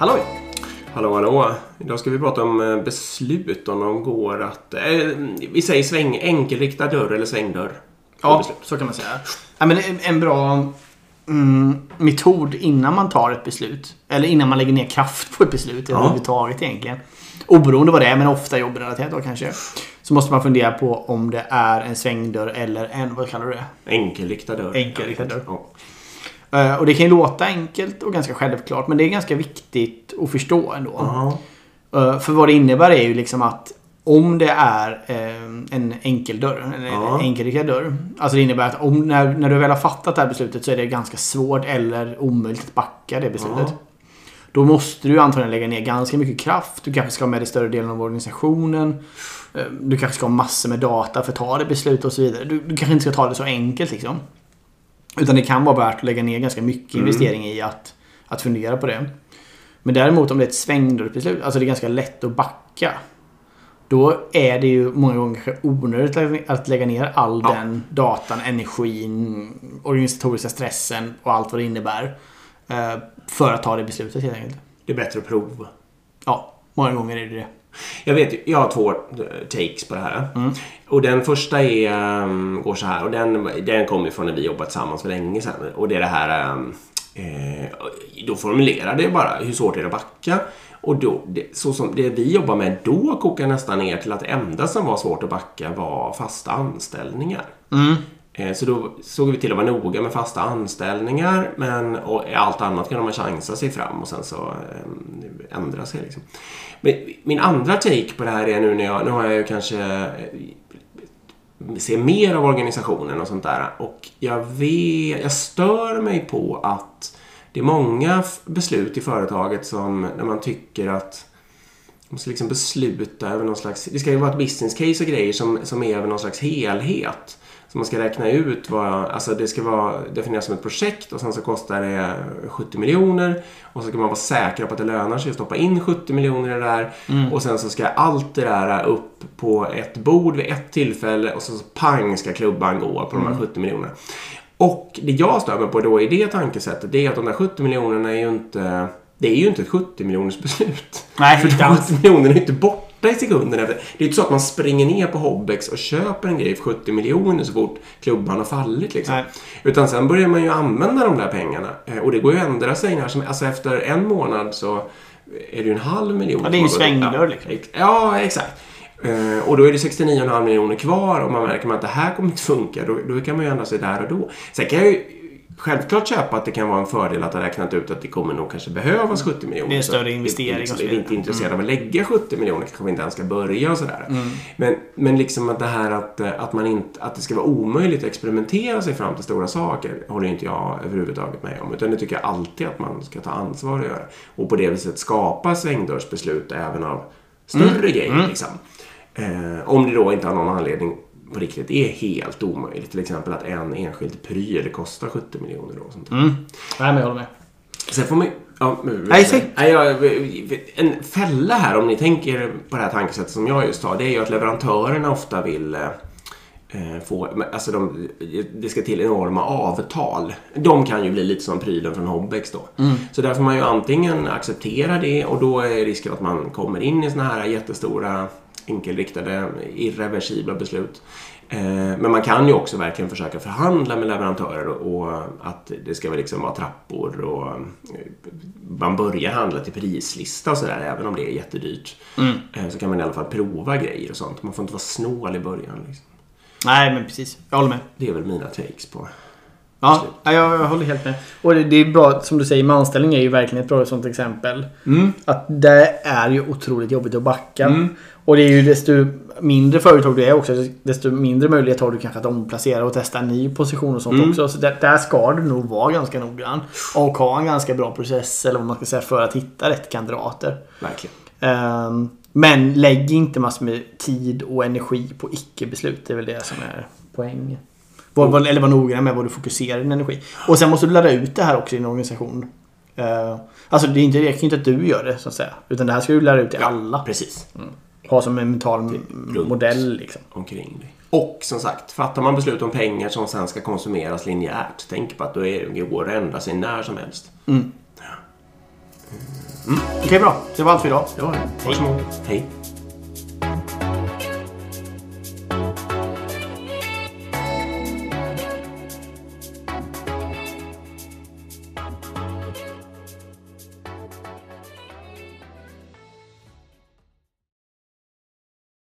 Halloj! Hallå, hallå. Idag ska vi prata om eh, beslut om de går att... Eh, vi säger sväng, enkelriktad dörr eller svängdörr. Ja, så kan man säga. Ja, men en, en bra mm, metod innan man tar ett beslut. Eller innan man lägger ner kraft på ett beslut Ja. överhuvudtaget egentligen. Oberoende vad det är, men ofta jobbrelaterat då kanske. Så måste man fundera på om det är en svängdörr eller en, vad kallar du det? Enkelriktad dörr. Enkelriktad dörr. Ja. Eh, Och det kan ju låta enkelt och ganska självklart, men det är ganska viktigt att förstå ändå. Ja. Eh, För vad det innebär är ju liksom att om det är eh, en enkeldörr, en Ja. enkelriktad dörr. Alltså det innebär att om, när, när du väl har fattat det här beslutet så är det ganska svårt eller omöjligt att backa det beslutet. Ja. Då måste du antagligen lägga ner ganska mycket kraft. Du kanske ska ha med dig större delen av organisationen. Du kanske ska ha massor med data för att ta det beslutet och så vidare. Du, du kanske inte ska ta det så enkelt liksom. Utan det kan vara värt att lägga ner ganska mycket Mm. investering i att, att fundera på det. Men däremot om det är ett svängdörrsbeslut, alltså det är ganska lätt att backa. Då är det ju många gånger kanske onödigt att- att lägga ner all Ja. den datan, energin, organisatoriska stressen och allt vad det innebär. eh, För att ta det beslutet helt enkelt. Det är bättre att prova. Ja, många gånger är det det. Jag vet jag har två eh, takes på det här. Mm. Och den första är, um, går så här. Och den, den kommer ju från när vi jobbat tillsammans för länge sedan. Och det är det här... Um, eh, då formulerar det bara hur svårt är det att backa. Och då, det, så som det vi jobbar med då kokar nästan ner till att det enda som var svårt att backa var fasta anställningar. Mm. Eh, Så då såg vi till att vara noga med fasta anställningar men och allt annat kan man chansa sig fram och sen så eh, ändra sig. Liksom. Men min andra take på det här är nu när jag, nu har jag ju kanske eh, ser mer av organisationen och sånt där och jag vet, jag stör mig på att det är många beslut i företaget som när man tycker att man ska liksom besluta över någon slags... Det ska ju vara ett business case och grejer som, som är över någon slags helhet. Så man ska räkna ut vad... Alltså det ska vara definieras som ett projekt och sen så kostar det 70 miljoner. Och så ska man vara säker på att det lönar sig att stoppa in 70 miljoner i det där. Och sen så ska allt det där upp på ett bord vid ett tillfälle och så, så pang ska klubban gå på de här 70 miljonerna. Och det jag stör mig på då i det tankesättet det är att de där 70 miljonerna är ju inte... Det är ju inte ett 70 miljoners beslut. Nej, För de alls. 70 miljonerna är ju inte borta i sekunden efter. Det är inte så att man springer ner på Hobbex och köper en grej för 70 miljoner så fort klubban har fallit. Liksom. Nej. Utan sen börjar man ju använda de där pengarna. Eh, Och det går ju att ändra sig när som Alltså efter en månad så är det ju en halv miljon. Ja, det är ju svängdörr, Ja, liksom. Ja, exakt. Eh, Och då är det 69,5 miljoner kvar och man märker att det här kommer inte funka. Då, då kan man ju ändra sig där och då. Sen kan jag ju självklart köpa att det kan vara en fördel att ha räknat ut att det kommer nog kanske behövas 70 miljoner. Det är en större investering liksom, och så Är vi vidare. inte intresserade av att lägga 70 miljoner kanske vi inte ens ska börja och sådär. Mm. Men, men liksom att det här att, att, man inte, att det ska vara omöjligt att experimentera sig fram till stora saker håller inte jag överhuvudtaget med om. Utan det tycker jag alltid att man ska ta ansvar och göra. Och på det viset skapa svängdörrsbeslut även av större Mm. grejer. Liksom. Eh, om det då inte av någon anledning på riktigt är helt omöjligt. Till exempel att en enskild pryl kostar 70 miljoner. Då, och sånt. Mm. Nej, men jag håller med. Sen får man ju- ja, Nej, säg. Nej, jag, En fälla här, om ni tänker på det här tankesättet som jag just har, det är ju att leverantörerna ofta vill eh, få, men alltså de, det ska till enorma avtal. De kan ju bli lite som prylen från Hobbex då. Så där får man ju antingen acceptera det och då är risken att man kommer in i såna här jättestora enkelriktade, irreversibla beslut. Eh, Men man kan ju också verkligen försöka förhandla med leverantörer och att det ska liksom vara trappor och eh, man börjar handla till prislista och sådär även om det är jättedyrt. Eh, Så kan man i alla fall prova grejer och sånt. Man får inte vara snål i början. Liksom. Nej, men precis. Jag håller med. Det är väl mina takes på. Ja, ja, jag, jag håller helt med. Och det, det är bra, som du säger, med anställning är ju verkligen ett bra sånt exempel. Att det är ju otroligt jobbigt att backa. Och det är ju desto mindre företag du är också, desto mindre möjlighet har du kanske att omplacera och testa en ny position och sånt också. Så där, där ska du nog vara ganska noggrann. Och ha en ganska bra process, eller vad man ska säga, för att hitta rätt kandidater. Verkligen. Ehm, men lägg inte massor med tid och energi på icke-beslut. Det är väl det som är poängen. Var, eller var noggrann med vad du fokuserar din energi. Och sen måste du ladda ut det här också i din organisation. Uh, alltså det är inte, det räcker inte att du gör det så att säga. Utan det här ska du lära ut till alla. Precis. Ha som en mental runt. modell liksom. Omkring dig. Och som sagt, fattar man beslut om pengar som sen ska konsumeras linjärt. Tänk på att då är, det går att ändra sig när som helst. Okej, bra. Det var allt för idag. Det var det. Varsågod. Hej.